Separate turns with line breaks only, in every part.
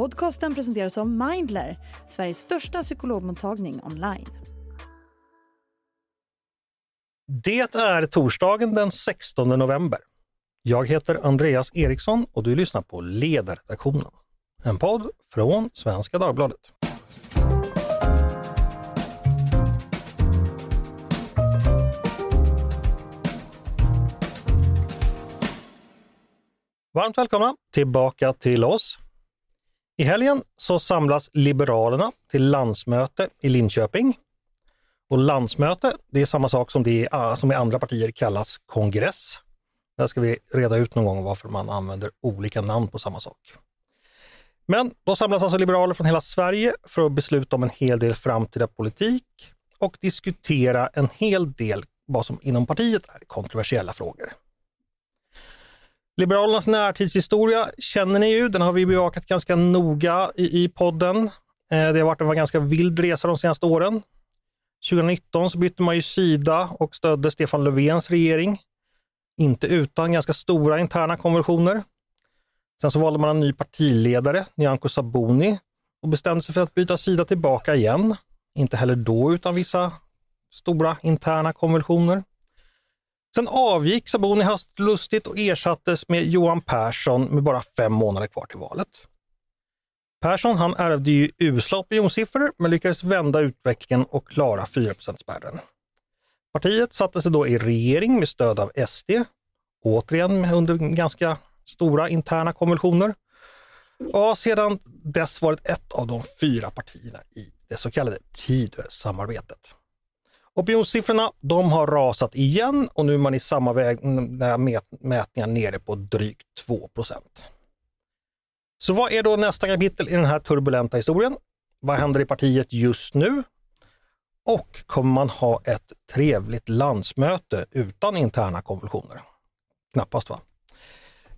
Podcasten presenteras av Mindler, Sveriges största psykologmottagning online.
Det är torsdagen den 16 november. Jag heter Andreas Eriksson och du lyssnar på Ledarredaktionen. En podd från Svenska Dagbladet. Varmt välkomna tillbaka till oss. I helgen så samlas Liberalerna till landsmöte i Linköping. Och landsmöte, det är samma sak som det ah, som i andra partier kallas kongress. Där ska vi reda ut någon gång varför man använder olika namn på samma sak. Men då samlas alltså liberaler från hela Sverige för att besluta om en hel del framtida politik och diskutera en hel del vad som inom partiet är kontroversiella frågor. Liberalernas närtidshistoria känner ni ju, den har vi bevakat ganska noga i, i podden. Eh, det har varit en ganska vild resa de senaste åren. 2019 så bytte man ju sida och stödde Stefan Löfvens regering. Inte utan ganska stora interna konversioner. Sen så valde man en ny partiledare, Nyamko Sabuni, och bestämde sig för att byta sida tillbaka igen. Inte heller då utan vissa stora interna konversioner. Sen avgick Sabuni hastigt och ersattes med Johan Persson med bara fem månader kvar till valet. Persson han ärvde ju usla opinionssiffror men lyckades vända utvecklingen och klara 4 spärren. Partiet satte sig då i regering med stöd av SD, återigen under ganska stora interna konvulsioner. Och har sedan dess varit ett av de fyra partierna i det så kallade Tidösamarbetet. Opinionssiffrorna de har rasat igen och nu är man i samma väg, mm, mätningar nere på drygt 2% Så vad är då nästa kapitel i den här turbulenta historien? Vad händer i partiet just nu? Och kommer man ha ett trevligt landsmöte utan interna konvulsioner? Knappast va?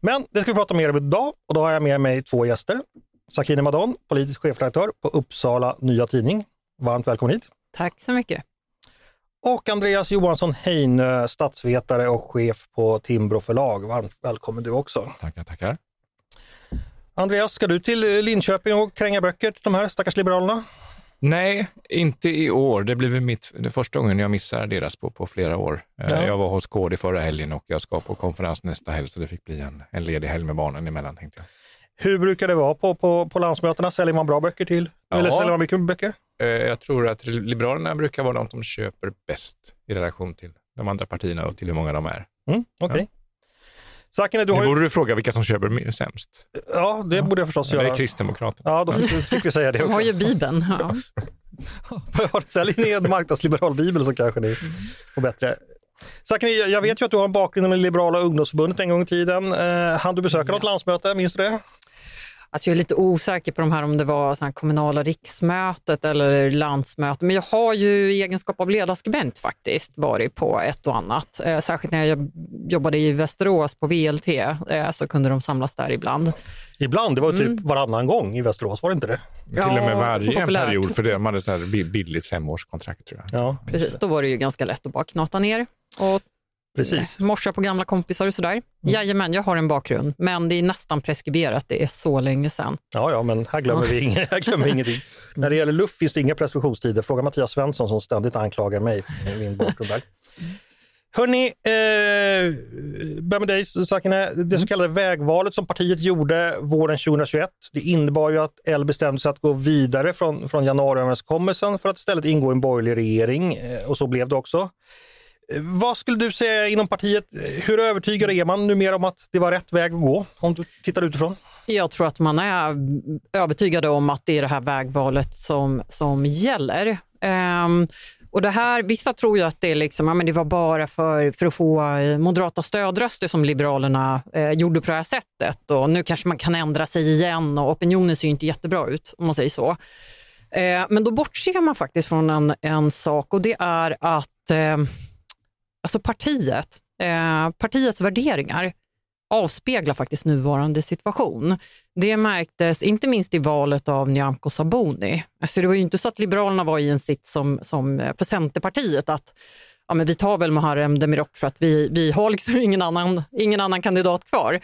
Men det ska vi prata mer om idag och då har jag med mig två gäster. Sakine Madon, politisk chefredaktör på Uppsala Nya Tidning. Varmt välkommen hit!
Tack så mycket!
Och Andreas Johansson Heinö, statsvetare och chef på Timbro förlag. Varmt välkommen du också.
Tackar, tackar.
Andreas, ska du till Linköping och kränga böcker till de här stackars liberalerna?
Nej, inte i år. Det blir mitt, det första gången jag missar deras på, på flera år. Eh, ja. Jag var hos KD förra helgen och jag ska på konferens nästa helg, så det fick bli en, en ledig helg med barnen emellan. Tänkte jag.
Hur brukar det vara på, på, på landsmötena? Säljer man bra böcker till? Ja. Eller säljer man mycket böcker?
Eh, jag tror att Liberalerna brukar vara de som köper bäst i relation till de andra partierna och till hur många de är.
Mm, okay. ja.
Sakine, du har ju... borde du fråga vilka som köper sämst.
Ja, det ja. borde jag förstås göra.
Det är Kristdemokraterna.
Ja, då fick, fick vi säga det också. De
har ju Bibeln.
Ja. Sälj ni en marknadsliberal bibel så kanske ni får bättre Sakine, jag vet ju att du har en bakgrund med Liberala ungdomsförbundet en gång i tiden. Eh, hann du besöka något landsmöte? Minns du det?
Alltså jag är lite osäker på de här om det var så kommunala riksmötet eller landsmötet, men jag har ju i egenskap av ledarskribent faktiskt varit på ett och annat. Eh, särskilt när jag jobbade i Västerås på VLT eh, så kunde de samlas där ibland.
Ibland? Det var typ mm. varannan gång i Västerås, var det inte det?
Ja, Till och med varje en period, för de hade så här billigt femårskontrakt tror
jag. Ja, Precis, då var det ju ganska lätt att bara knata ner och
Precis.
Morsa på gamla kompisar och sådär. Mm. Jajamän, jag har en bakgrund, men det är nästan preskriberat. Det är så länge sedan.
Ja, ja, men här glömmer vi, inget, här glömmer ingenting. När det gäller luft finns det inga preskriptionstider. Fråga Mattias Svensson som ständigt anklagar mig för min bakgrund där. Hörni, eh, börja med dig Sakine. Det så kallade vägvalet som partiet gjorde våren 2021, det innebar ju att L bestämde sig att gå vidare från, från januariöverenskommelsen för att istället ingå i en borgerlig regering eh, och så blev det också. Vad skulle du säga inom partiet, hur övertygad är man numera om att det var rätt väg att gå, om du tittar utifrån?
Jag tror att man är övertygad om att det är det här vägvalet som, som gäller. Um, och det här, vissa tror ju att det, liksom, ja, men det var bara för, för att få eh, moderata stödröster som Liberalerna eh, gjorde på det här sättet. Och nu kanske man kan ändra sig igen och opinionen ser inte jättebra ut om man säger så. Eh, men då bortser man faktiskt från en, en sak och det är att eh, alltså partiet, eh, partiets värderingar avspeglar faktiskt nuvarande situation. Det märktes inte minst i valet av Nyamko Sabuni. Alltså det var ju inte så att Liberalerna var i en sits som, som eh, för Centerpartiet att ja, men vi tar väl Muharrem Demirok för att vi, vi har liksom ingen annan, ingen annan kandidat kvar.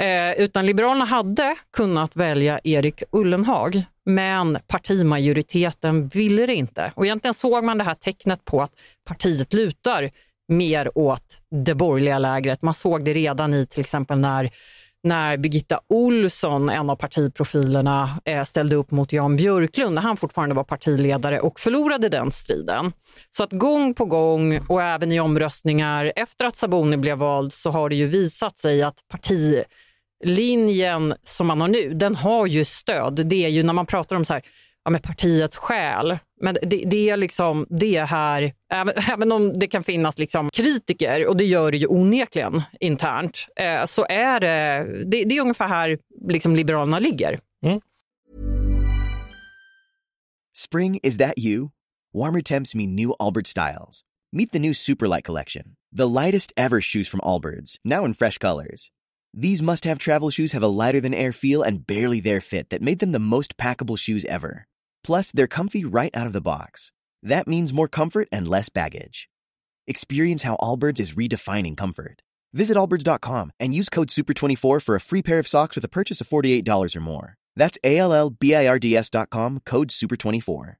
Eh, utan Liberalerna hade kunnat välja Erik Ullenhag, men partimajoriteten ville det inte. Och egentligen såg man det här tecknet på att partiet lutar mer åt det borgerliga lägret. Man såg det redan i till exempel när när Birgitta Olsson, en av partiprofilerna, eh, ställde upp mot Jan Björklund när han fortfarande var partiledare och förlorade den striden. Så att gång på gång och även i omröstningar efter att Saboni blev vald så har det ju visat sig att partilinjen som man har nu, den har ju stöd. Det är ju när man pratar om så här, ja, med partiets själ. Men det, det, är liksom det här, även, även om det kan finnas liksom kritiker, och det gör det ju onekligen internt, eh, så är det, det, det, är ungefär här liksom Liberalerna ligger. Mm.
Spring, is that you? Warmer temps mean new Albert styles. Meet the new Superlight Collection, the lightest ever shoes from Allbirds, now in fresh colors. These must have travel shoes have a lighter than air feel and barely there fit that made them the most packable shoes ever. Plus, they're comfy right out of the box. That means more comfort and less baggage. Experience how Allbirds is redefining comfort. Visit allbirds.com and use code SUPER24 for a free pair of socks with a purchase of $48 or more. That's A L L B I R D S.com, code SUPER24.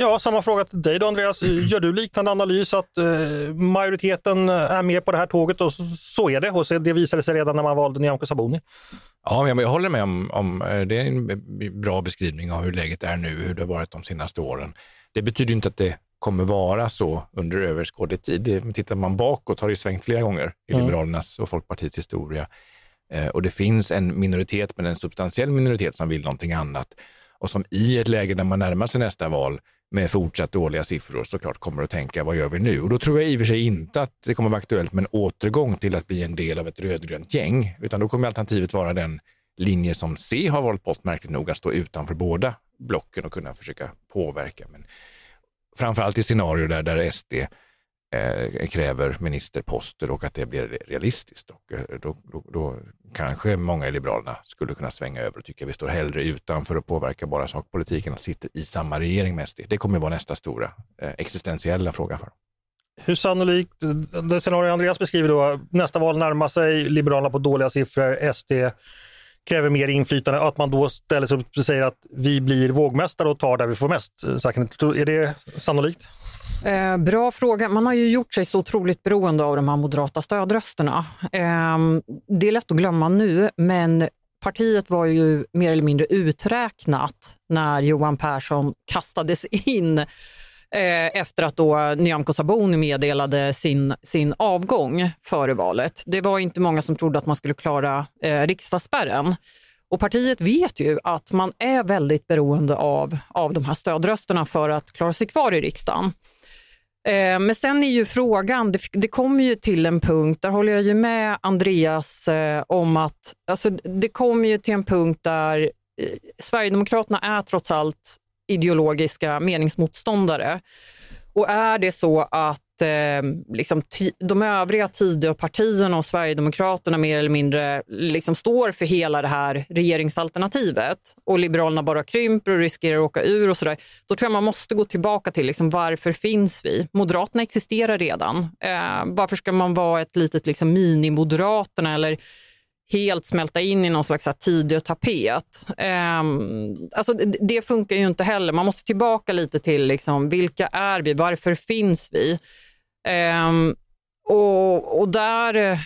Ja, samma fråga till dig då Andreas. Gör du liknande analys att eh, majoriteten är med på det här tåget och så, så är det och så, det visade sig redan när man valde Nyamko Sabuni?
Ja, jag håller med om, om eh, det är en bra beskrivning av hur läget är nu, hur det har varit de senaste åren. Det betyder inte att det kommer vara så under överskådlig tid. Tittar man bakåt har det svängt flera gånger i mm. Liberalernas och Folkpartiets historia. Eh, och det finns en minoritet, men en substantiell minoritet som vill någonting annat och som i ett läge där man närmar sig nästa val med fortsatt dåliga siffror såklart kommer att tänka vad gör vi nu? Och då tror jag i och för sig inte att det kommer vara aktuellt med en återgång till att bli en del av ett rödgrönt gäng, utan då kommer alternativet vara den linje som C har valt bort märkligt nog, att stå utanför båda blocken och kunna försöka påverka. Men framförallt i scenarier där, där SD eh, kräver ministerposter och att det blir realistiskt. Och, eh, då, då, då, kanske många i Liberalerna skulle kunna svänga över och tycka att vi står hellre utanför och påverkar bara sakpolitiken och sitter i samma regering med SD. Det kommer vara nästa stora eh, existentiella fråga för dem.
Hur sannolikt, det scenario Andreas beskriver då, nästa val närmar sig, Liberalerna på dåliga siffror, SD kräver mer inflytande, att man då ställer sig upp och säger att vi blir vågmästare och tar där vi får mest. Eh, Är det sannolikt?
Eh, bra fråga. Man har ju gjort sig så otroligt beroende av de här moderata stödrösterna. Eh, det är lätt att glömma nu, men partiet var ju mer eller mindre uträknat när Johan Persson kastades in eh, efter att då Nyamko Sabuni meddelade sin, sin avgång före valet. Det var inte många som trodde att man skulle klara eh, riksdagsspärren. Och partiet vet ju att man är väldigt beroende av, av de här stödrösterna för att klara sig kvar i riksdagen. Eh, men sen är ju frågan, det, det kommer ju till en punkt, där håller jag ju med Andreas eh, om att alltså, det kommer ju till en punkt där eh, Sverigedemokraterna är trots allt ideologiska meningsmotståndare. Och är det så att eh, liksom de övriga Tidöpartierna och Sverigedemokraterna mer eller mindre liksom står för hela det här regeringsalternativet och Liberalerna bara krymper och riskerar att åka ur och sådär. Då tror jag man måste gå tillbaka till liksom, varför finns vi? Moderaterna existerar redan. Eh, varför ska man vara ett litet liksom, mini-Moderaterna eller helt smälta in i någon slags Tidö-tapet. Um, alltså, det, det funkar ju inte heller. Man måste tillbaka lite till liksom, vilka är vi? Varför finns vi? Um, och, och, där,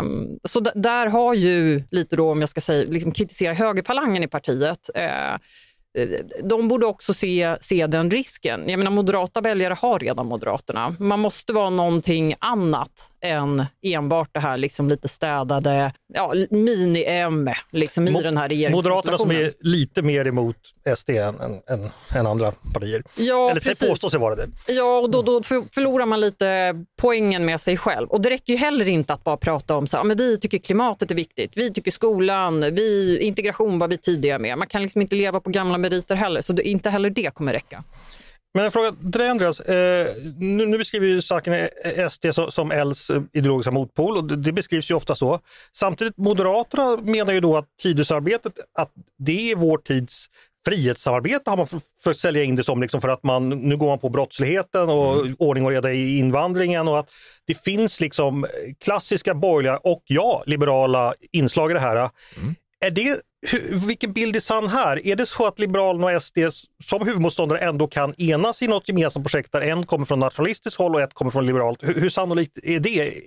um, så där har ju lite då, om jag ska säga, liksom kritisera högerfalangen i partiet, uh, de borde också se, se den risken. Jag menar, moderata väljare har redan Moderaterna. Man måste vara någonting annat än enbart det här liksom lite städade ja, mini-M liksom, i Mo den här
Moderaterna som är lite mer emot SD än, än, än andra partier. Ja, Eller precis. påstår sig vara det.
Ja, och då, då förlorar man lite poängen med sig själv. Och det räcker ju heller inte att bara prata om så, ja, men vi tycker klimatet är viktigt, vi tycker skolan, vi, integration var vi tidiga med. Man kan liksom inte leva på gamla meriter heller, så det, inte heller det kommer räcka.
Men en fråga till dig Andreas. Eh, nu, nu beskriver ju saken SD som, som Ls ideologiska motpol och det, det, beskrivs ju ofta så. Samtidigt Moderaterna menar ju då att Tidösarbetet, att det är vår tids frihetssamarbete har man försökt sälja in det som, liksom för att man, nu går man på brottsligheten och mm. ordning och reda i invandringen och att det finns liksom klassiska borgerliga och ja, liberala inslag i det här. Mm. Är det, vilken bild är sann här? Är det så att Liberalerna och SD som huvudmotståndare ändå kan enas i något gemensamt projekt där en kommer från nationalistiskt håll och ett kommer från liberalt? Hur, hur sannolikt är det?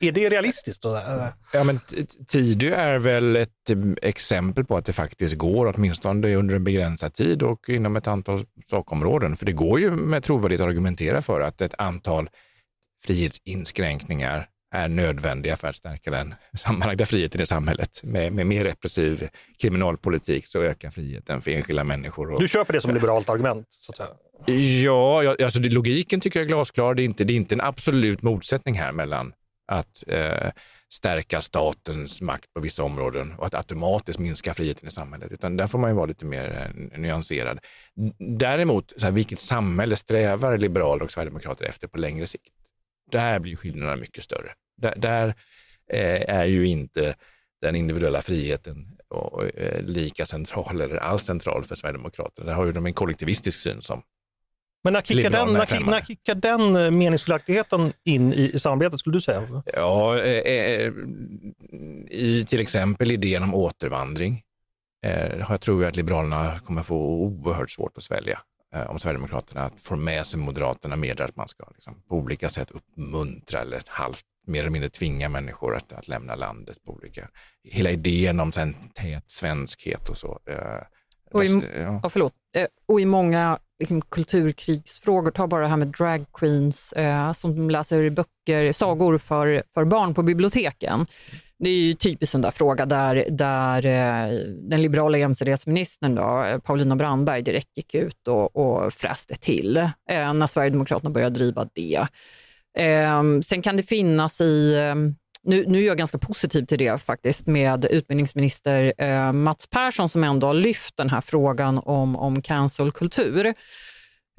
Är det realistiskt?
Ja, men Tidö är väl ett exempel på att det faktiskt går, åtminstone under en begränsad tid och inom ett antal sakområden. För det går ju med trovärdighet att argumentera för att ett antal frihetsinskränkningar är nödvändiga för att stärka den sammanlagda friheten i samhället. Med, med mer repressiv kriminalpolitik så ökar friheten för enskilda människor. Och,
du köper det som liberalt argument? Så.
Ja, alltså det, logiken tycker jag är glasklar. Det är, inte, det är inte en absolut motsättning här mellan att eh, stärka statens makt på vissa områden och att automatiskt minska friheten i samhället, utan där får man ju vara lite mer eh, nyanserad. Däremot, så här, vilket samhälle strävar liberaler och sverigedemokrater efter på längre sikt? Där blir skillnaderna mycket större. Där, där eh, är ju inte den individuella friheten eh, lika central eller alls central för Sverigedemokraterna. Där har ju de en kollektivistisk syn som
men när kickar, den, när, när kickar den eh, meningsskiljaktigheten in i, i samarbetet skulle du säga?
Ja, eh, i till exempel idén om återvandring eh, jag tror jag att Liberalerna kommer få oerhört svårt att svälja eh, om Sverigedemokraterna får med sig Moderaterna med att man ska liksom, på olika sätt uppmuntra eller halvt mer eller mindre tvinga människor att, att lämna landet på olika... Hela idén om sen, tät svenskhet och så. Eh,
och i, ja. förlåt. Eh, och i många liksom, kulturkrigsfrågor, ta bara det här med drag queens eh, som läser böcker, sagor för, för barn på biblioteken. Det är ju typiskt en där fråga där, där eh, den liberala jämställdhetsministern då, Paulina Brandberg direkt gick ut och, och fräste till eh, när Sverigedemokraterna började driva det. Eh, sen kan det finnas i ehm, nu, nu är jag ganska positiv till det faktiskt med utbildningsminister eh, Mats Persson som ändå har lyft den här frågan om, om cancelkultur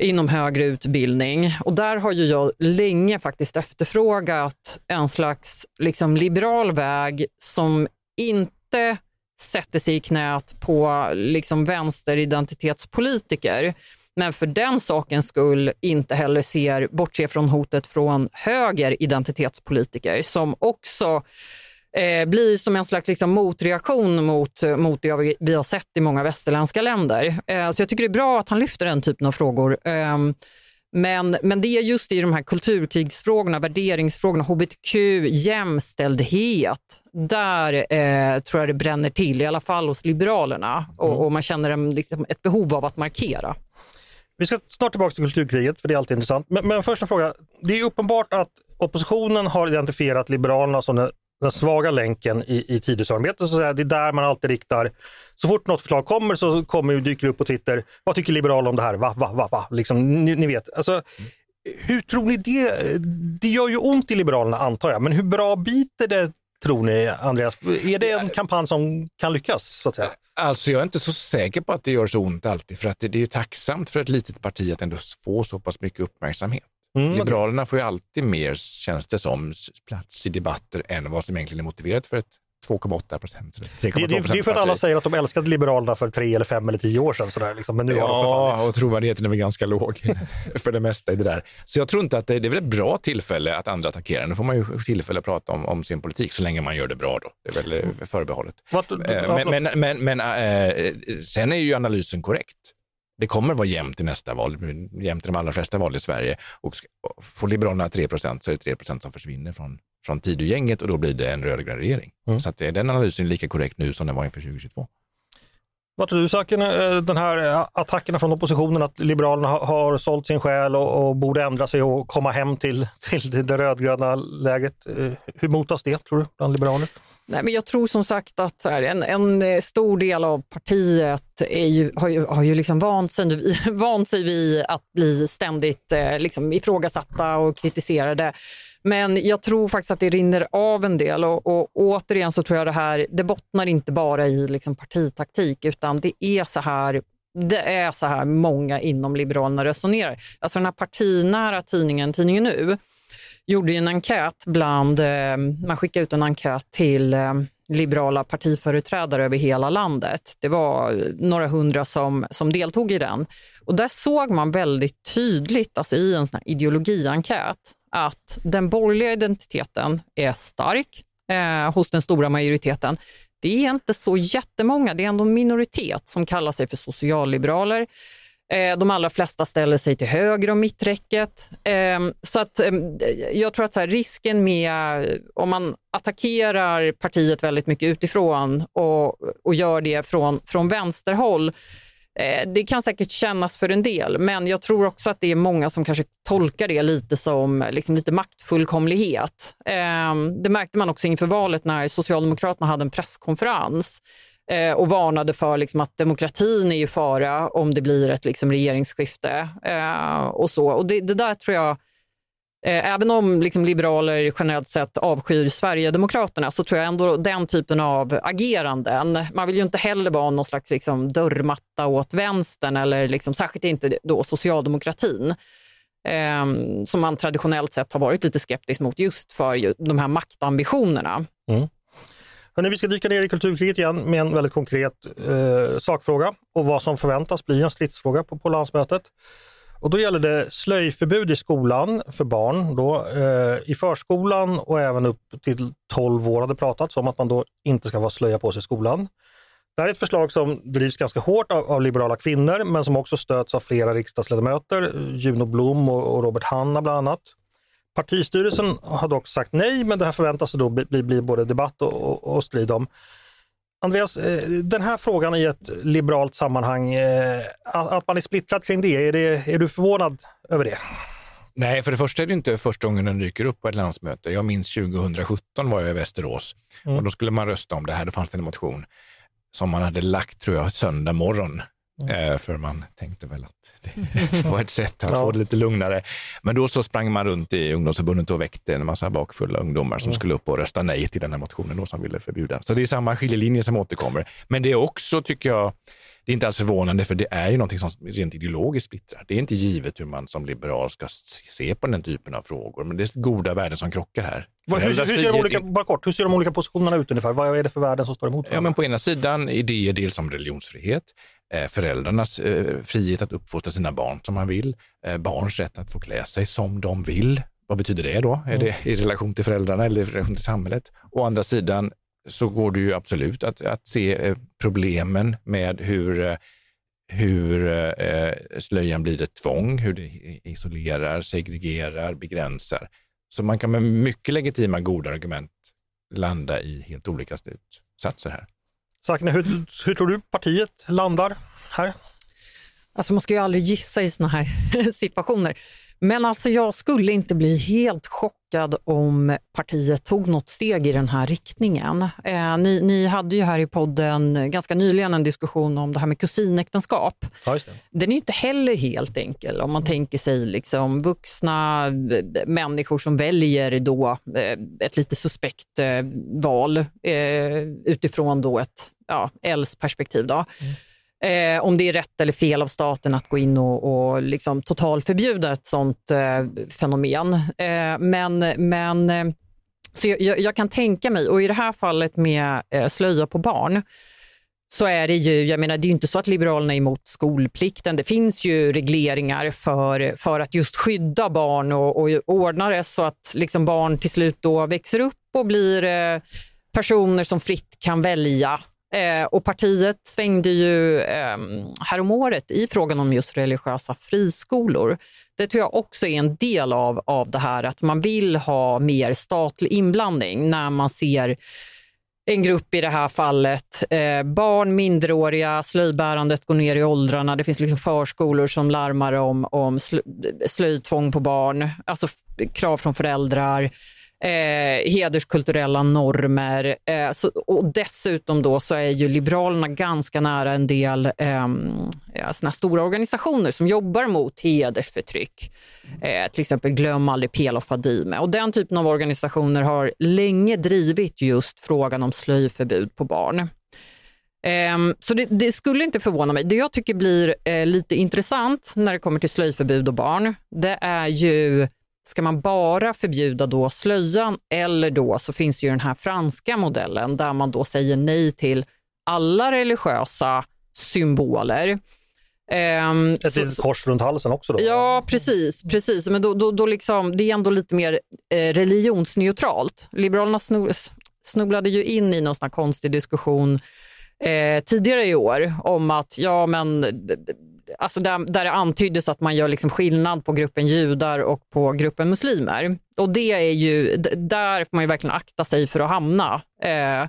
inom högre utbildning. Och där har ju jag länge faktiskt efterfrågat en slags liksom, liberal väg som inte sätter sig i knät på liksom, vänsteridentitetspolitiker men för den sakens skull inte heller ser, bortse från hotet från höger identitetspolitiker som också eh, blir som en slags liksom, motreaktion mot, mot det vi, vi har sett i många västerländska länder. Eh, så jag tycker det är bra att han lyfter den typen av frågor. Eh, men, men det är just i de här kulturkrigsfrågorna, värderingsfrågorna, hbtq, jämställdhet. Där eh, tror jag det bränner till, i alla fall hos Liberalerna. Och, mm. och man känner en, liksom, ett behov av att markera.
Vi ska snart tillbaka till kulturkriget, för det är alltid intressant. Men, men först en fråga. Det är uppenbart att oppositionen har identifierat Liberalerna som den, den svaga länken i, i Tidösamarbetet. Så det är där man alltid riktar, så fort något förslag kommer så kommer, dyker det upp på Twitter, vad tycker Liberalerna om det här? Va, va, va, va? Liksom, ni, ni vet. Alltså, hur tror ni det? Det gör ju ont i Liberalerna antar jag, men hur bra biter det tror ni, Andreas? Är det en kampanj som kan lyckas? Så att säga?
Alltså jag är inte så säker på att det gör så ont alltid, för att det, det är tacksamt för ett litet parti att ändå få så pass mycket uppmärksamhet. Mm. Liberalerna får ju alltid mer, känns det som, plats i debatter än vad som egentligen är motiverat för ett 2,8 procent.
Det, det, det, är för att alla säger att de älskade Liberalerna för tre eller fem eller tio år sedan. Sådär, liksom. Men nu ja, har de
och trovärdigheten är väl ganska låg för det mesta i det där. Så jag tror inte att det, det är väl ett bra tillfälle att andra attackerar. Nu får man ju tillfälle att prata om, om sin politik så länge man gör det bra då. Det är väl mm. förbehållet. What, men, men, men, men äh, sen är ju analysen korrekt. Det kommer vara jämnt i nästa val, jämnt i de allra flesta val i Sverige. Och får Liberalerna 3 procent så är det 3 procent som försvinner från från Tidögänget och då blir det en rödgrön regering. Mm. Så att den analysen är lika korrekt nu som den var inför 2022.
Vad tror du Saken, eh, den här eh, attackerna från oppositionen att Liberalerna har sålt sin själ och, och borde ändra sig och komma hem till, till det rödgröna läget. Eh, hur mottas det tror du bland liberaler?
Nej, men jag tror som sagt att här, en, en stor del av partiet ju, har ju, har ju liksom vant, sig, vant sig vid att bli ständigt liksom ifrågasatta och kritiserade. Men jag tror faktiskt att det rinner av en del och, och återigen så tror jag det här, det bottnar inte bara i liksom partitaktik utan det är så här det är så här många inom Liberalerna resonerar. Alltså den här partinära tidningen, Tidningen Nu, gjorde en enkät bland, eh, man skickade ut en enkät till, eh, liberala partiföreträdare över hela landet. Det var eh, några hundra som, som deltog i den. Och där såg man väldigt tydligt alltså i en sån ideologiankät att den borgerliga identiteten är stark eh, hos den stora majoriteten. Det är inte så jättemånga, det är ändå en minoritet som kallar sig för socialliberaler. Eh, de allra flesta ställer sig till höger om mitträcket. Eh, så att ehm, jag tror att risken med om man attackerar partiet väldigt mycket utifrån och, och gör det från, från vänsterhåll, eh, Eh, det kan säkert kännas för en del, men jag tror också att det är många som kanske tolkar det lite som liksom lite maktfullkomlighet. Ehm, det märkte man också inför valet när Socialdemokraterna hade en presskonferens eh, och varnade för liksom, att demokratin är i fara om det blir ett liksom, regeringsskifte. Eh, och så. Och det, det där tror jag, Eh, även om liksom, liberaler generellt sett avskyr Sverigedemokraterna, så tror jag ändå den typen av ageranden, man vill ju inte heller vara någon slags liksom, dörrmatta åt vänstern, eller liksom, särskilt inte då socialdemokratin. Eh, som man traditionellt sett har varit lite skeptisk mot just för de här maktambitionerna. Mm.
Hörrni, vi ska dyka ner i kulturkriget igen med en väldigt konkret eh, sakfråga och vad som förväntas bli en stridsfråga på, på landsmötet. Och då gäller det slöjförbud i skolan för barn. Då, eh, I förskolan och även upp till 12 år har det pratats om att man då inte ska få slöja på sig i skolan. Det här är ett förslag som drivs ganska hårt av, av liberala kvinnor men som också stöds av flera riksdagsledamöter, Juno Blom och, och Robert Hanna bland annat. Partistyrelsen har dock sagt nej, men det här förväntas då bli, bli, bli både debatt och, och, och, strid om. Andreas, eh, den här frågan i ett liberalt sammanhang, eh, att man är splittrad kring det, är, det, är du förvånad över det?
Nej, för det första är det inte första gången den dyker upp på ett landsmöte. Jag minns 2017 var jag i Västerås mm. och då skulle man rösta om det här. Då fanns det en motion som man hade lagt, tror jag, söndag morgon. Mm. Eh, för man tänkte väl att det var ett sätt att ja. få det lite lugnare. Men då så sprang man runt i ungdomsförbundet och väckte en massa bakfulla ungdomar som mm. skulle upp och rösta nej till den här motionen då som ville förbjuda. Så det är samma skiljelinje som återkommer. Men det är också, tycker jag, det är inte alls förvånande, för det är ju någonting som rent ideologiskt splittrar. Det är inte givet hur man som liberal ska se på den typen av frågor, men det är goda värden som krockar här.
Hur, hur, ser de olika, bara kort, hur ser de olika positionerna ut ungefär? Vad är det för värden som står emot
varandra? Ja, men på ena sidan idéer dels om religionsfrihet, föräldrarnas eh, frihet att uppfostra sina barn som man vill, eh, barns rätt att få klä sig som de vill. Vad betyder det då? Mm. Är det i relation till föräldrarna eller i relation till samhället? Å andra sidan så går det ju absolut att, att se problemen med hur, hur slöjan blir ett tvång, hur det isolerar, segregerar, begränsar. Så man kan med mycket legitima goda argument landa i helt olika slutsatser här.
Sakne, hur, hur tror du partiet landar här?
Alltså man ska ju aldrig gissa i sådana här situationer. Men alltså jag skulle inte bli helt chockad om partiet tog något steg i den här riktningen. Eh, ni, ni, hade ju här i podden ganska nyligen en diskussion om det här med kusinäktenskap.
Ja,
Den är inte heller helt enkel om man mm. tänker sig liksom vuxna eh, människor som väljer då eh, ett lite suspekt eh, val eh, utifrån då ett ja, Els perspektiv. Då. Mm eh, om det är rätt eller fel av staten att gå in och, och liksom totalförbjuda ett sånt eh, fenomen. Eh, men men eh, så jag, jag, kan tänka mig, och i det här fallet med eh, slöja på barn, så är det ju, jag menar det är ju inte så att Liberalerna är emot skolplikten. Det finns ju regleringar för, för att just skydda barn och, och ordna det så att liksom barn till slut då växer upp och blir eh, personer som fritt kan välja Eh, och partiet svängde ju eh, häromåret i frågan om just religiösa friskolor. Det tror jag också är en del av, av det här att man vill ha mer statlig inblandning när man ser en grupp i det här fallet, eh, barn, minderåriga, slöjbärandet går ner i åldrarna. Det finns liksom förskolor som larmar om, om slöjtvång på barn, alltså krav från föräldrar eh, hederskulturella normer. Eh, så, och dessutom då så är ju Liberalerna ganska nära en del eh, såna stora organisationer som jobbar mot hedersförtryck. Eh, till exempel Glöm aldrig Pela och Fadime. Och den typen av organisationer har länge drivit just frågan om slöjförbud på barn. Ehm, så det, det, skulle inte förvåna mig. Det jag tycker blir eh, lite intressant när det kommer till slöjförbud och barn, det är ju ska man bara förbjuda då slöjan eller då så finns ju den här franska modellen där man då säger nej till alla religiösa symboler.
Um, Ett litet kors runt halsen också? Då.
Ja, precis. precis. Men då, då, då liksom, det är ändå lite mer eh, religionsneutralt. Liberalerna snubblade ju in i någon sån konstig diskussion eh, tidigare i år om att ja, men alltså där, där det antyddes att man gör liksom skillnad på gruppen judar och på gruppen muslimer. Och det är ju, där får man ju verkligen akta sig för att hamna. Eh,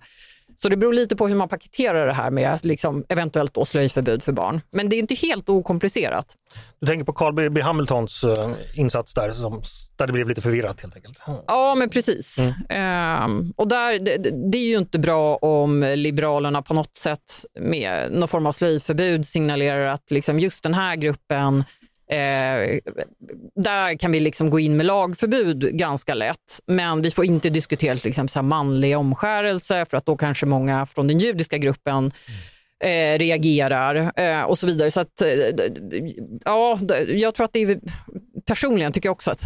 så det beror lite på hur man paketerar det här med liksom eventuellt då slöjförbud för barn. Men det är inte helt okomplicerat.
Du tänker på Carl B Hamiltons uh, insats där, som, där det blev lite förvirrat helt enkelt?
Ja, men precis. Mm. Um, och där, det, det, är ju inte bra om Liberalerna på något sätt med någon form av slöjförbud signalerar att liksom just den här gruppen Eh, där kan vi liksom gå in med lagförbud ganska lätt, men vi får inte diskutera till exempel så manlig omskärelse för att då kanske många från den judiska gruppen eh, reagerar eh, och så vidare. Så att, eh, ja, jag tror att det är, personligen tycker jag också att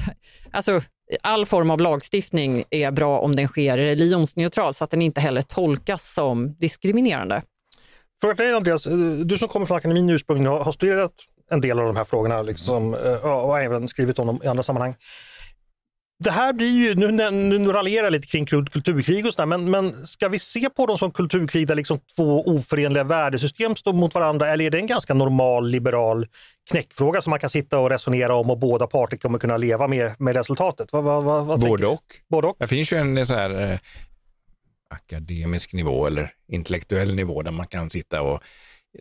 alltså, all form av lagstiftning är bra om den sker religionsneutral så att den inte heller tolkas som diskriminerande.
För dig Andreas, du som kommer från akademin ursprungligen har studerat en del av de här frågorna liksom, eh, och även skrivit om dem i andra sammanhang. Det här blir ju, nu, nu raljerar jag lite kring kulturkrig och sådär, men, men ska vi se på dem som kulturkrig där liksom två oförenliga värdesystem står mot varandra eller är det en ganska normal liberal knäckfråga som man kan sitta och resonera om och båda parter kommer kunna leva med, med resultatet? Vad, vad, vad,
Både och.
Både och.
Det finns ju en så här, eh, akademisk nivå eller intellektuell nivå där man kan sitta och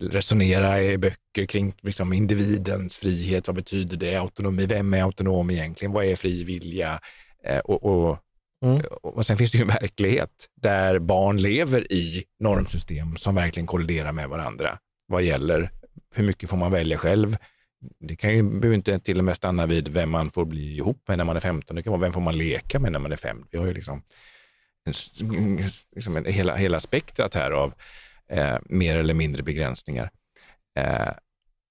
resonera i böcker kring liksom, individens frihet. Vad betyder det? Autonomi, vem är autonom egentligen? Vad är fri vilja? Eh, och, och, mm. och, sen finns det ju en verklighet där barn lever i normsystem som verkligen kolliderar med varandra vad gäller hur mycket får man välja själv. Det kan ju behöver inte till och med stanna vid vem man får bli ihop med när man är 15. Det kan vara vem får man leka med när man är 5. Vi har ju liksom, en, liksom en, hela, hela spektrat här av eh, mer eller mindre begränsningar. Eh,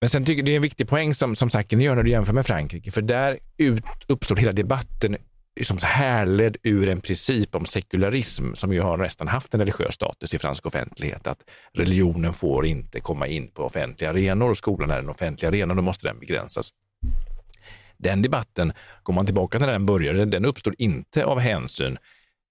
men sen tycker jag det är en viktig poäng som, som Sacken gör när du jämför med Frankrike, för där ut, uppstår hela debatten som härledd ur en princip om sekularism som ju har nästan haft en religiös status i fransk offentlighet, att religionen får inte komma in på offentliga arenor och skolan är en offentlig arena, då måste den begränsas. Den debatten, går man tillbaka till när den började, den uppstod inte av hänsyn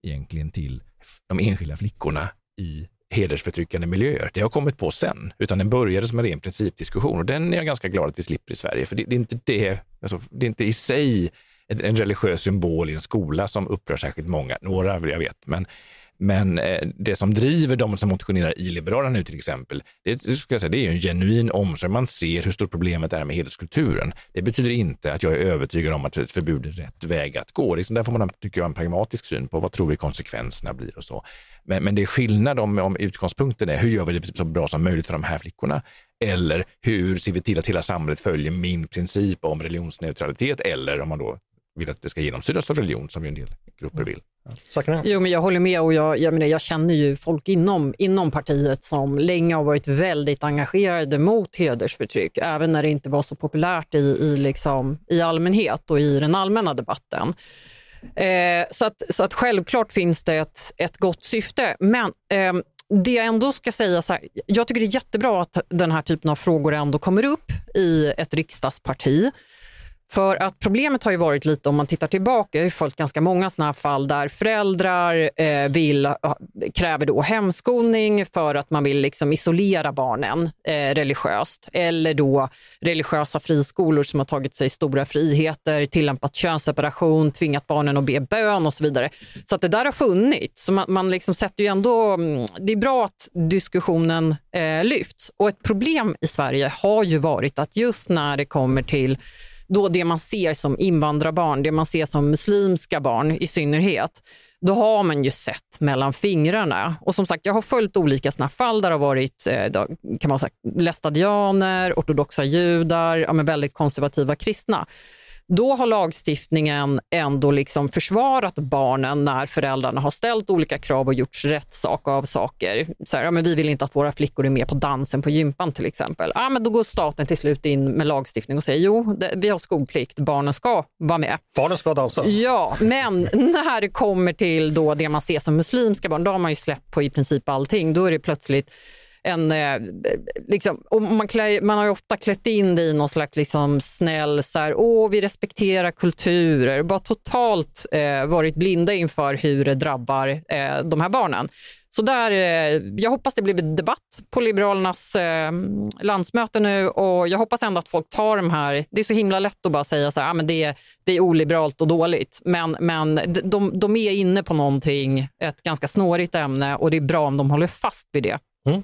egentligen till de enskilda flickorna i hedersförtryckande miljöer. Det har kommit på sen, utan den började som en ren principdiskussion och den är jag ganska glad att vi slipper i Sverige, för det, det är inte det, alltså, det är inte i sig en, en religiös symbol i en skola som upprör särskilt många, några jag vet, men men eh, det som driver de som motionerar i Liberalerna nu till exempel, det, skulle jag säga, det är en genuin omsorg. Man ser hur stort problemet är med hederskulturen. Det betyder inte att jag är övertygad om att ett förbud är rätt väg att gå. Liksom där får man, tycker jag, en pragmatisk syn på vad tror vi konsekvenserna blir och så. Men, men det är skillnad om, om utgångspunkten är hur gör vi det så bra som möjligt för de här flickorna? Eller hur ser vi till att hela samhället följer min princip om religionsneutralitet? Eller om man då vill att det ska genomsyras av religion som ju en del grupper vill.
Ja. Jo, men jag håller med och jag, jag, menar, jag känner ju folk inom, inom partiet som länge har varit väldigt engagerade mot hedersförtryck, även när det inte var så populärt i, i, liksom, i allmänhet och i den allmänna debatten. Eh, så, att, så att självklart finns det ett, ett gott syfte, men eh, det jag ändå ska säga, så här, jag tycker det är jättebra att den här typen av frågor ändå kommer upp i ett riksdagsparti. För att problemet har ju varit lite, om man tittar tillbaka, jag har följt ganska många sådana här fall där föräldrar eh, vill, eh, kräver då hemskolning för att man vill liksom isolera barnen eh, religiöst. Eller då religiösa friskolor som har tagit sig stora friheter, tillämpat könsseparation, tvingat barnen att be bön och så vidare. Så att det där har funnits. Så man, man liksom sätter ju ändå, mm, det är bra att diskussionen eh, lyfts. Och ett problem i Sverige har ju varit att just när det kommer till då det man ser som invandrarbarn, det man ser som muslimska barn i synnerhet, då har man ju sett mellan fingrarna. Och som sagt, jag har följt olika såna fall där det har varit eh, kan man säga, lästadianer, ortodoxa judar, ja, men väldigt konservativa kristna då har lagstiftningen ändå liksom försvarat barnen när föräldrarna har ställt olika krav och gjort rätt sak av saker. Så här, ja, men vi vill inte att våra flickor är med på dansen på gympan till exempel. Ja, men då går staten till slut in med lagstiftning och säger jo, det, vi har skolplikt, barnen ska vara med.
Barnen ska dansa?
Ja, men när det kommer till då det man ser som muslimska barn, då har man ju släppt på i princip allting. Då är det plötsligt en, eh, liksom, och man, klär, man har ju ofta klätt in det i någon slags liksom snäll, så här, åh vi respekterar kulturer, bara totalt eh, varit blinda inför hur det drabbar eh, de här barnen. Så där, eh, jag hoppas det blir debatt på Liberalernas eh, landsmöte nu och jag hoppas ändå att folk tar de här... Det är så himla lätt att bara säga så här, ah, men det, är, det är oliberalt och dåligt. Men, men de, de är inne på någonting, ett ganska snårigt ämne och det är bra om de håller fast vid det. Mm.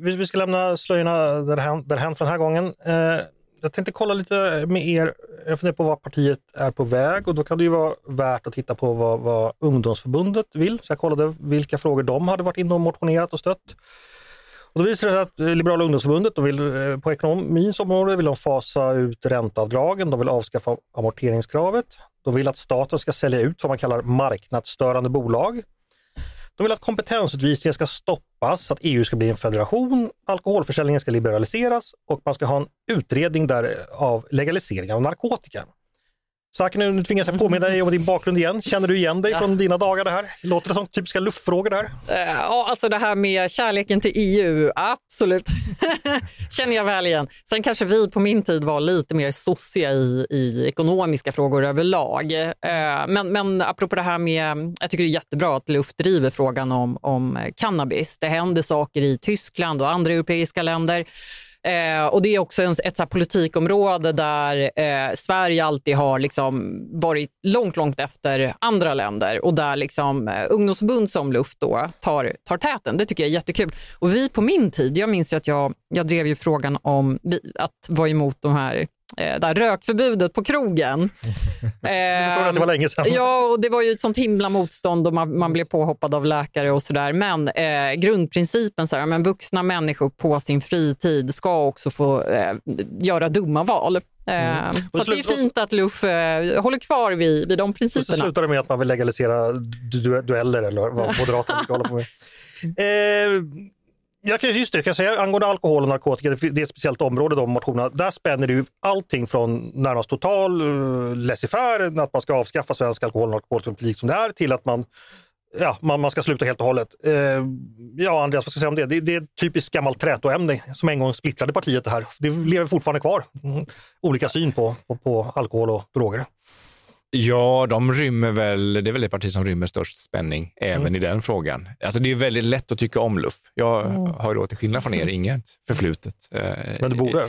Vi ska lämna slöjorna därhän för den här gången. Eh, jag tänkte kolla lite med er, jag funderar på vad partiet är på väg och då kan det ju vara värt att titta på vad, vad ungdomsförbundet vill. Så jag kollade vilka frågor de hade varit inne och motionerat och stött. Och då visade det sig att Liberala ungdomsförbundet de vill, eh, på ekonomins område vill de fasa ut ränteavdragen, de vill avskaffa amorteringskravet. De vill att staten ska sälja ut vad man kallar marknadsstörande bolag. De vill att kompetensutvisningar ska stoppas, att EU ska bli en federation, alkoholförsäljningen ska liberaliseras och man ska ha en utredning där av legalisering av narkotika. Saken, nu tvingas jag påminna dig om din bakgrund igen. Känner du igen dig ja. från dina dagar det här? Låter det som typiska luftfrågor?
Eh, ja, alltså det här med kärleken till EU, absolut. Känner jag väl igen. Sen kanske vi på min tid var lite mer sossiga i, i ekonomiska frågor överlag. Eh, men, men apropå det här med, jag tycker det är jättebra att Luft driver frågan om, om cannabis. Det händer saker i Tyskland och andra europeiska länder Eh, och Det är också en, ett så politikområde där eh, Sverige alltid har liksom varit långt, långt efter andra länder och där liksom, eh, ungdomsförbund som Luft då tar, tar täten. Det tycker jag är jättekul. Och vi på min tid, jag minns att jag, jag drev ju frågan om att vara emot de här eh, där rökförbudet på krogen.
eh, att det var länge sedan.
Ja, och det var ju ett sånt himla motstånd och man, man blev påhoppad av läkare och sådär. Men eh, grundprincipen, så här, men vuxna människor på sin fritid ska också få eh, göra dumma val. Mm. Så det, är fint att LUF eh, håller kvar vid, vid de principerna.
Och så slutar det med att man vill legalisera du dueller eller vad Moderaterna hålla på med. Eh, jag kan, just det, jag kan säga angående alkohol och narkotika, det är ett speciellt område de motionerna. Där spänner det ju allting från närmast total uh, laissez-faire, att man ska avskaffa svensk alkohol och narkotikapolitik som det är, till att man ja, man, man ska sluta helt och hållet. Eh, ja, Andreas, vad ska jag säga om det? Det, det är ett typiskt gammalt trätoämne som en gång splittrade partiet det här. Det lever fortfarande kvar. Mm. Olika syn på, på, på alkohol och droger.
Ja, de rymmer väl, det är väl det parti som rymmer störst spänning även mm. i den frågan. Alltså det är väldigt lätt att tycka om Luff. Jag mm. har då till skillnad från er inget förflutet.
Eh, men du borde?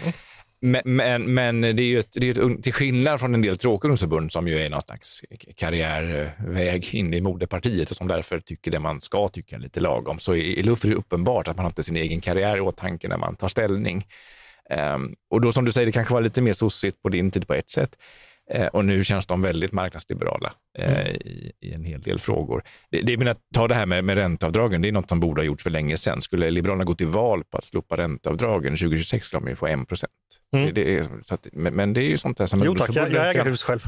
Men, men, men, det är ju ett, det är ett, till skillnad från en del tråkiga ungdomsförbund som ju är någon slags karriärväg in i moderpartiet och som därför tycker det man ska tycka lite lagom, så i, i Luff är det uppenbart att man har inte sin egen karriär i åtanke när man tar ställning. Um, och då som du säger, det kanske var lite mer sossigt på din tid på ett sätt. Eh, och nu känns de väldigt marknadsliberala eh, mm. i, i, en hel del frågor. Det, det, menar, ta det här med, med ränteavdragen, det är något som borde ha gjorts för länge sedan. Skulle Liberalerna gå till val på att slopa ränteavdragen 2026 skulle de ju få 1 procent. Mm. Det, det men, men, det är ju sånt där som...
Jo tack, jag, jag äger hus själv.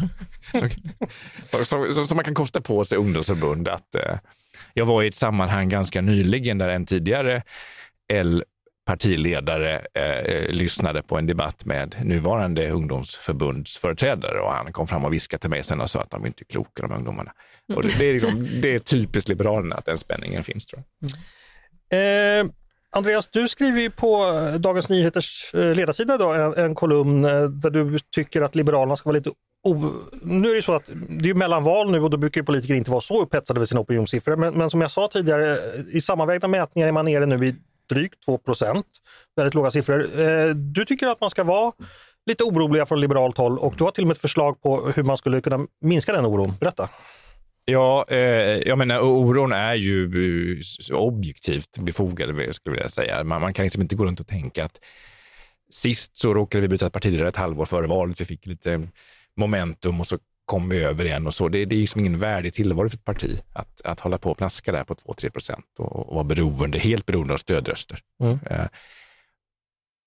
så, så, man kan kosta på sig ungdomsförbund att eh, jag var i ett sammanhang ganska nyligen där en tidigare L partiledare eh, eh, lyssnade på en debatt med nuvarande ungdomsförbundsföreträdare och han kom fram och viskade till mig sen och sa att de inte är kloka de ungdomarna. Och det, det, är liksom, det är typiskt Liberalerna att den spänningen finns. tror jag.
Mm. Eh, Andreas, du skriver ju på Dagens Nyheters eh, ledarsida då, en, en kolumn eh, där du tycker att Liberalerna ska vara lite O... nu är det så att det är mellan val nu och då brukar politiker inte vara så upphetsade över sina opinionssiffror. Men, men, som jag sa tidigare, i sammanvägda mätningar är man nere nu i drygt 2 procent. Väldigt låga siffror. Eh, du tycker att man ska vara lite oroliga från liberalt håll och du har till och med ett förslag på hur man skulle kunna minska den oron. Berätta!
Ja, eh, jag menar oron är ju eh, objektivt befogad, skulle jag vilja säga. Man, man, kan liksom inte gå runt och tänka att sist så råkade vi byta partiledare ett halvår före valet. Vi fick lite momentum och så kom vi över igen och så. Det, det är liksom ingen värdig tillvaro för ett parti att, att hålla på och plaska där på 2-3 procent och, och vara beroende, helt beroende av stödröster. Mm. Eh,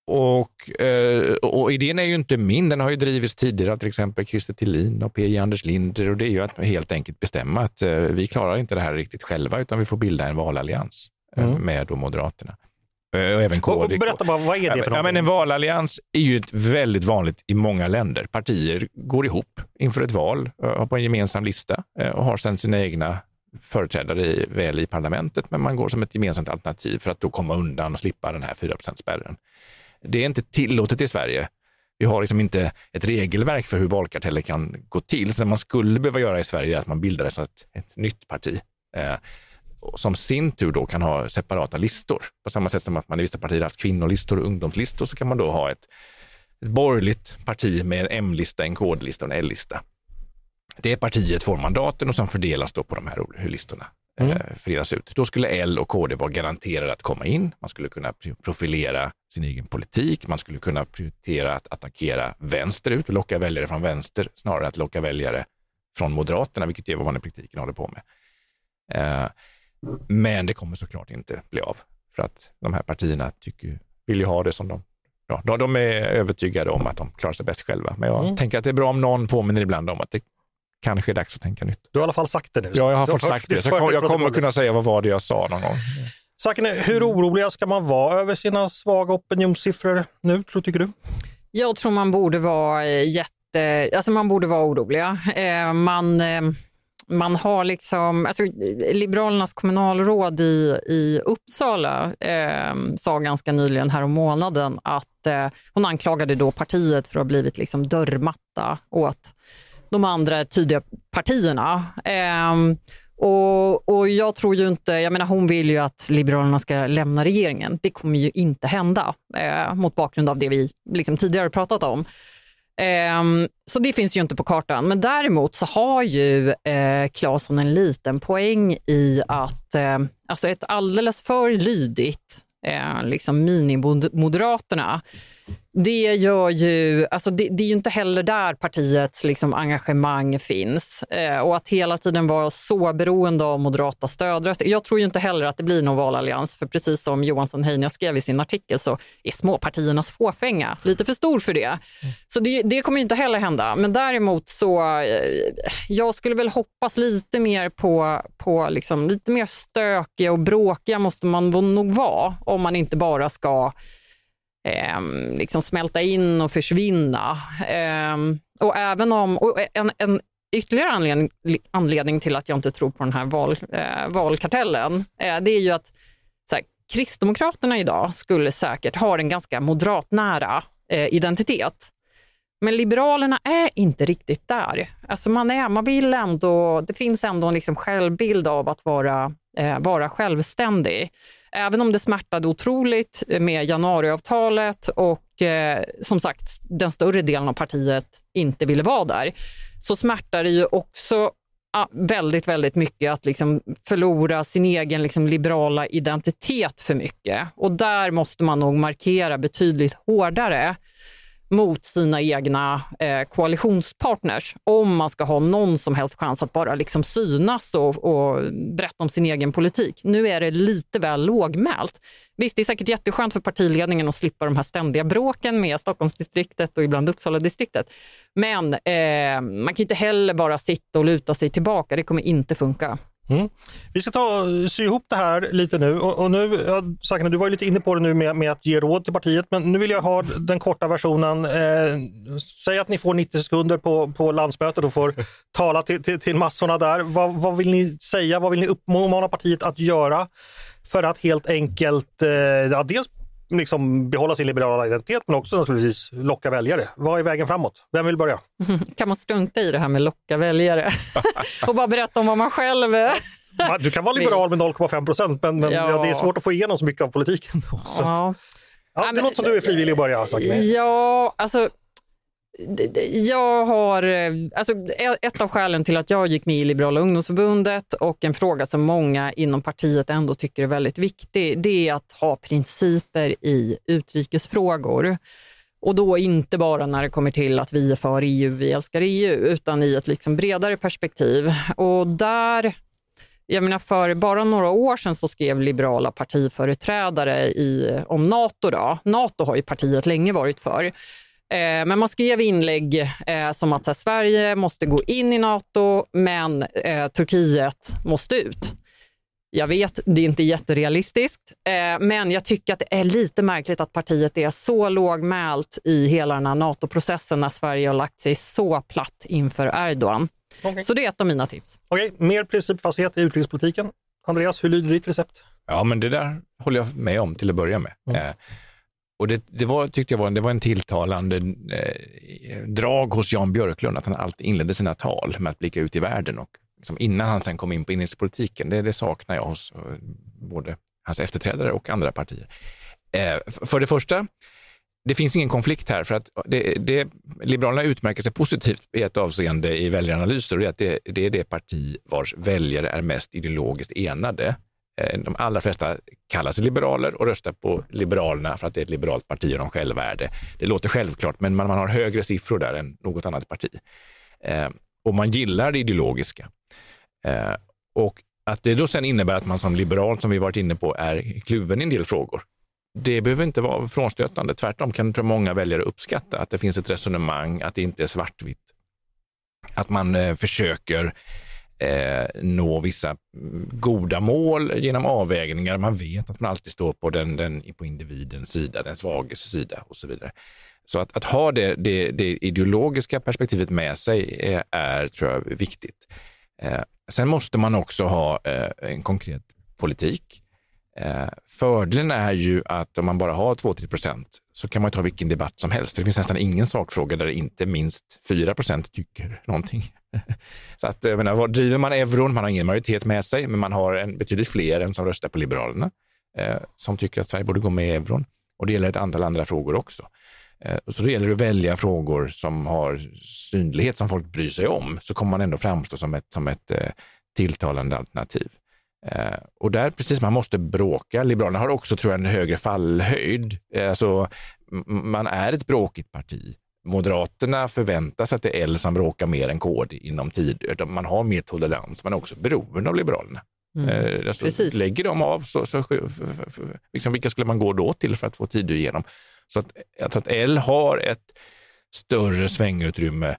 och, eh, och idén är ju inte min, den har ju drivits tidigare av till exempel Christer Tillin och P.J. Anders Linder och det är ju att helt enkelt bestämma att eh, vi klarar inte det här riktigt själva utan vi får bilda en valallians eh, mm. med Moderaterna. Och även KD.
Berätta bara, vad är det för
ja, men En valallians är ju ett väldigt vanligt i många länder. Partier går ihop inför ett val på en gemensam lista och har sedan sina egna företrädare i, väl i parlamentet, men man går som ett gemensamt alternativ för att då komma undan och slippa den här 4% spärren. Det är inte tillåtet i Sverige. Vi har liksom inte ett regelverk för hur valkarteller kan gå till. Så det man skulle behöva göra i Sverige är att man bildar ett, ett nytt parti eh, som sin tur då kan ha separata listor. På samma sätt som att man i vissa partier haft kvinnolistor och ungdomslistor så kan man då ha ett, ett borgerligt parti med en M-lista, en kodlista och en L-lista. Det partiet får mandaten och sen fördelas då på de här listorna mm. eh, fördelas ut. Då skulle L och KD vara garanterade att komma in. Man skulle kunna profilera sin egen politik. Man skulle kunna prioritera att attackera vänsterut och locka väljare från vänster snarare än att locka väljare från Moderaterna, vilket är vad man i praktiken håller på med. Eh, men det kommer såklart inte bli av för att de här partierna tycker, vill ju ha det som de Ja, de är övertygade om att de klarar sig bäst själva. Men jag mm. tänker att det är bra om någon påminner ibland om att det kanske är dags att tänka nytt.
Du har i alla fall sagt det nu.
Ja, jag har fått sagt det. Så jag, jag kommer kunna säga vad var det jag sa någon gång.
Sakine, hur oroliga ska man vara över sina svaga opinionssiffror nu, tycker du?
Jag tror man borde vara eh, jätte... Alltså man borde vara oroliga. Eh, man, eh, man har liksom... Alltså, Liberalernas kommunalråd i, i Uppsala eh, sa ganska nyligen här om månaden att eh, hon anklagade då partiet för att ha blivit liksom dörrmatta åt de andra tydliga partierna. Eh, och, och, jag tror ju inte, jag menar hon vill ju att Liberalerna ska lämna regeringen. Det kommer ju inte hända eh, mot bakgrund av det vi liksom tidigare pratat om. Ehm, så det finns ju inte på kartan. Men däremot så har ju eh, Claesson en liten poäng i att eh, alltså ett alldeles för lydigt eh, liksom minimoderaterna det gör ju, alltså det, det, är ju inte heller där partiets liksom engagemang finns. Eh, och att hela tiden vara så beroende av moderata stödröster. Jag tror ju inte heller att det blir någon valallians, för precis som Johansson Heinia skrev i sin artikel så är småpartiernas fåfänga lite för stor för det. Så det, det kommer inte heller hända. Men däremot så, eh, jag skulle väl hoppas lite mer på, på liksom, lite mer stökiga och bråkiga måste man nog vara om man inte bara ska eh, liksom smälta in och försvinna. Eh, och även om, och en, en ytterligare anledning, anledning, till att jag inte tror på den här val, eh, valkartellen, eh, det är ju att så här, Kristdemokraterna idag skulle säkert ha en ganska moderatnära eh, identitet. Men Liberalerna är inte riktigt där. Alltså man, är, man vill ändå, det finns ändå en liksom självbild av att vara, eh, vara självständig även om det smärtade otroligt med januariavtalet och eh, som sagt den större delen av partiet inte ville vara där, så smärtar det ju också ah, väldigt, väldigt mycket att liksom förlora sin egen liksom liberala identitet för mycket. Och där måste man nog markera betydligt hårdare mot sina egna eh, koalitionspartners om man ska ha någon som helst chans att bara liksom synas och, och berätta om sin egen politik. Nu är det lite väl lågmält. Visst, det är säkert jätteskönt för partiledningen att slippa de här ständiga bråken med Stockholmsdistriktet och ibland Uppsala-distriktet. Men eh, man kan inte heller bara sitta och luta sig tillbaka. Det kommer inte funka.
Mm. Vi ska ta sy ihop det här lite nu och, och nu, ja, Sakna, du var lite inne på det nu med, med, att ge råd till partiet, men nu vill jag ha den korta versionen. Eh, säg att ni får 90 sekunder på, på landsmötet och får tala till, till, till massorna där. Vad, vad, vill ni säga? Vad vill ni uppmana partiet att göra för att helt enkelt eh, ja, dels liksom behålla sin liberala identitet men också naturligtvis locka väljare. Vad är vägen framåt? Vem vill börja?
Kan man strunta i det här med locka väljare och bara berätta om vad man själv är?
Du kan vara liberal med 0,5 procent, men, men
Ja.
ja. det är svårt att få igenom så mycket av politiken. Då, så. att-
Ja.
Ja, det låter som du är frivillig att börja. Sagt.
Ja, alltså jag har, eh, alltså e- ett av skälen till att jag gick med i Liberala ungdomsförbundet och en fråga som många inom partiet ändå tycker är väldigt viktig, det är att ha principer i utrikesfrågor. Och då inte bara när det kommer till att vi är för EU, vi älskar EU, utan i ett liksom bredare perspektiv. Och där jag menar för bara några år sedan så skrev liberala partiföreträdare i, om Nato. Då. Nato har ju partiet länge varit för. Eh, men man skrev inlägg eh, som att här, Sverige måste gå in i Nato, men eh, Turkiet måste ut. Jag vet, det är inte jätterealistiskt, eh, men jag tycker att det är lite märkligt att partiet är så lågmält i hela den här NATO-processen när Sverige har lagt sig så platt inför Erdogan.
Okej.
Så det är ett av mina tips.
Okej, mer principfasthet i utrikespolitiken. Andreas, hur lyder ditt recept?
Ja, men det där håller jag med om till att börja med.
Mm.
Eh, och det, det var, tyckte jag var, det var en tilltalande eh, drag hos Jan Björklund, att han alltid inledde sina tal med att blicka ut i världen och liksom innan han sen kom in på inrikespolitiken. Det, det saknar jag hos eh, både hans efterträdare och andra partier. Eh, för det första, det finns ingen konflikt här för att det, det, Liberalerna utmärker sig positivt i ett avseende i väljaranalyser och det är att det, det är det parti vars väljare är mest ideologiskt enade. Eh, de allra flesta kallar sig liberaler och röstar på Liberalerna för att det är ett liberalt parti och de själva är det. Det låter självklart, men man, man har högre siffror där än något annat parti. Eh, och man gillar det ideologiska. Eh, och att det då sen innebär att man som liberal, som vi varit inne på, är kluven i en del frågor. Det behöver inte vara frånstötande. Tvärtom kan tror många väljare uppskatta att det finns ett resonemang, att det inte är svartvitt. Att man eh, försöker eh, nå vissa goda mål genom avvägningar. Man vet att man alltid står på, den, den, på individens sida, den svages sida och så vidare. Så att, att ha det, det, det ideologiska perspektivet med sig är, är tror jag, viktigt. Eh, sen måste man också ha eh, en konkret politik. Eh, fördelen är ju att om man bara har 2-3 procent så kan man ta vilken debatt som helst. Det finns nästan ingen sakfråga där inte minst 4 procent tycker någonting. så att, jag menar, driver man euron? Man har ingen majoritet med sig, men man har en, betydligt fler än som röstar på Liberalerna eh, som tycker att Sverige borde gå med i euron. Och det gäller ett antal andra frågor också. Eh, och så det gäller det att välja frågor som har synlighet, som folk bryr sig om, så kommer man ändå framstå som ett, som ett eh, tilltalande alternativ. Eh, och där, precis, man måste bråka. Liberalerna har också, tror jag, en högre fallhöjd. Eh, alltså, m- man är ett bråkigt parti. Moderaterna förväntar sig att det är L som bråkar mer än KD inom tid. Man har mer tolerans, man är också beroende av Liberalerna. Eh, alltså,
Precis.
lägger de av, så, så liksom, vilka skulle man gå då till för att få tid igenom? Så att, jag tror att L har ett större svängutrymme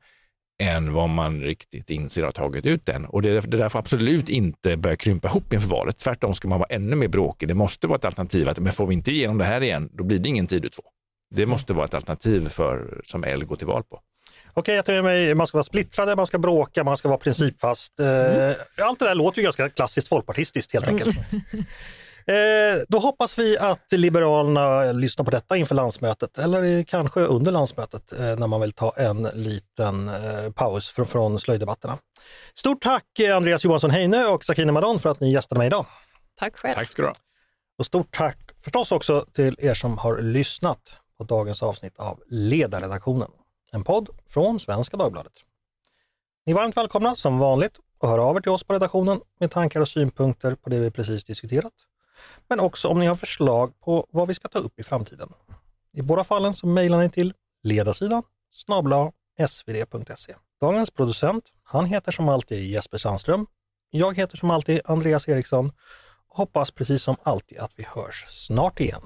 än vad man riktigt inser har tagit ut den. Och det, där får absolut inte börja krympa ihop inför valet. Tvärtom ska man vara ännu mer bråkig. Det måste vara ett alternativ att men får vi inte igenom det här igen, då blir det ingen tid två. Det måste vara ett alternativ för, som L går till val på.
Okej, jag tar med mig, man ska vara splittrade, man ska bråka, man ska vara principfast. Eh, Allt det där låter ju ganska klassiskt folkpartistiskt helt enkelt. Eh, då hoppas vi att Liberalerna lyssnar på detta inför landsmötet eller kanske under landsmötet eh, när man vill ta en liten eh, paus från, från slöjdebatterna. Stort tack eh, Andreas Johansson Heine och Sakine Madon för att ni gästade mig idag.
Tack själv.
Tack ska du ha.
Och stort tack förstås också till er som har lyssnat på dagens avsnitt av Ledarredaktionen, en podd från Svenska Dagbladet. Ni är varmt välkomna som vanligt att höra av er till oss på redaktionen med tankar och synpunkter på det vi precis diskuterat. Men också om ni har förslag på vad vi ska ta upp i framtiden. I båda fallen så mejlar ni till ledarsidan snabla svd.se. Dagens producent, han heter som alltid Jesper Sandström. Jag heter som alltid Andreas Eriksson och hoppas precis som alltid att vi hörs snart igen.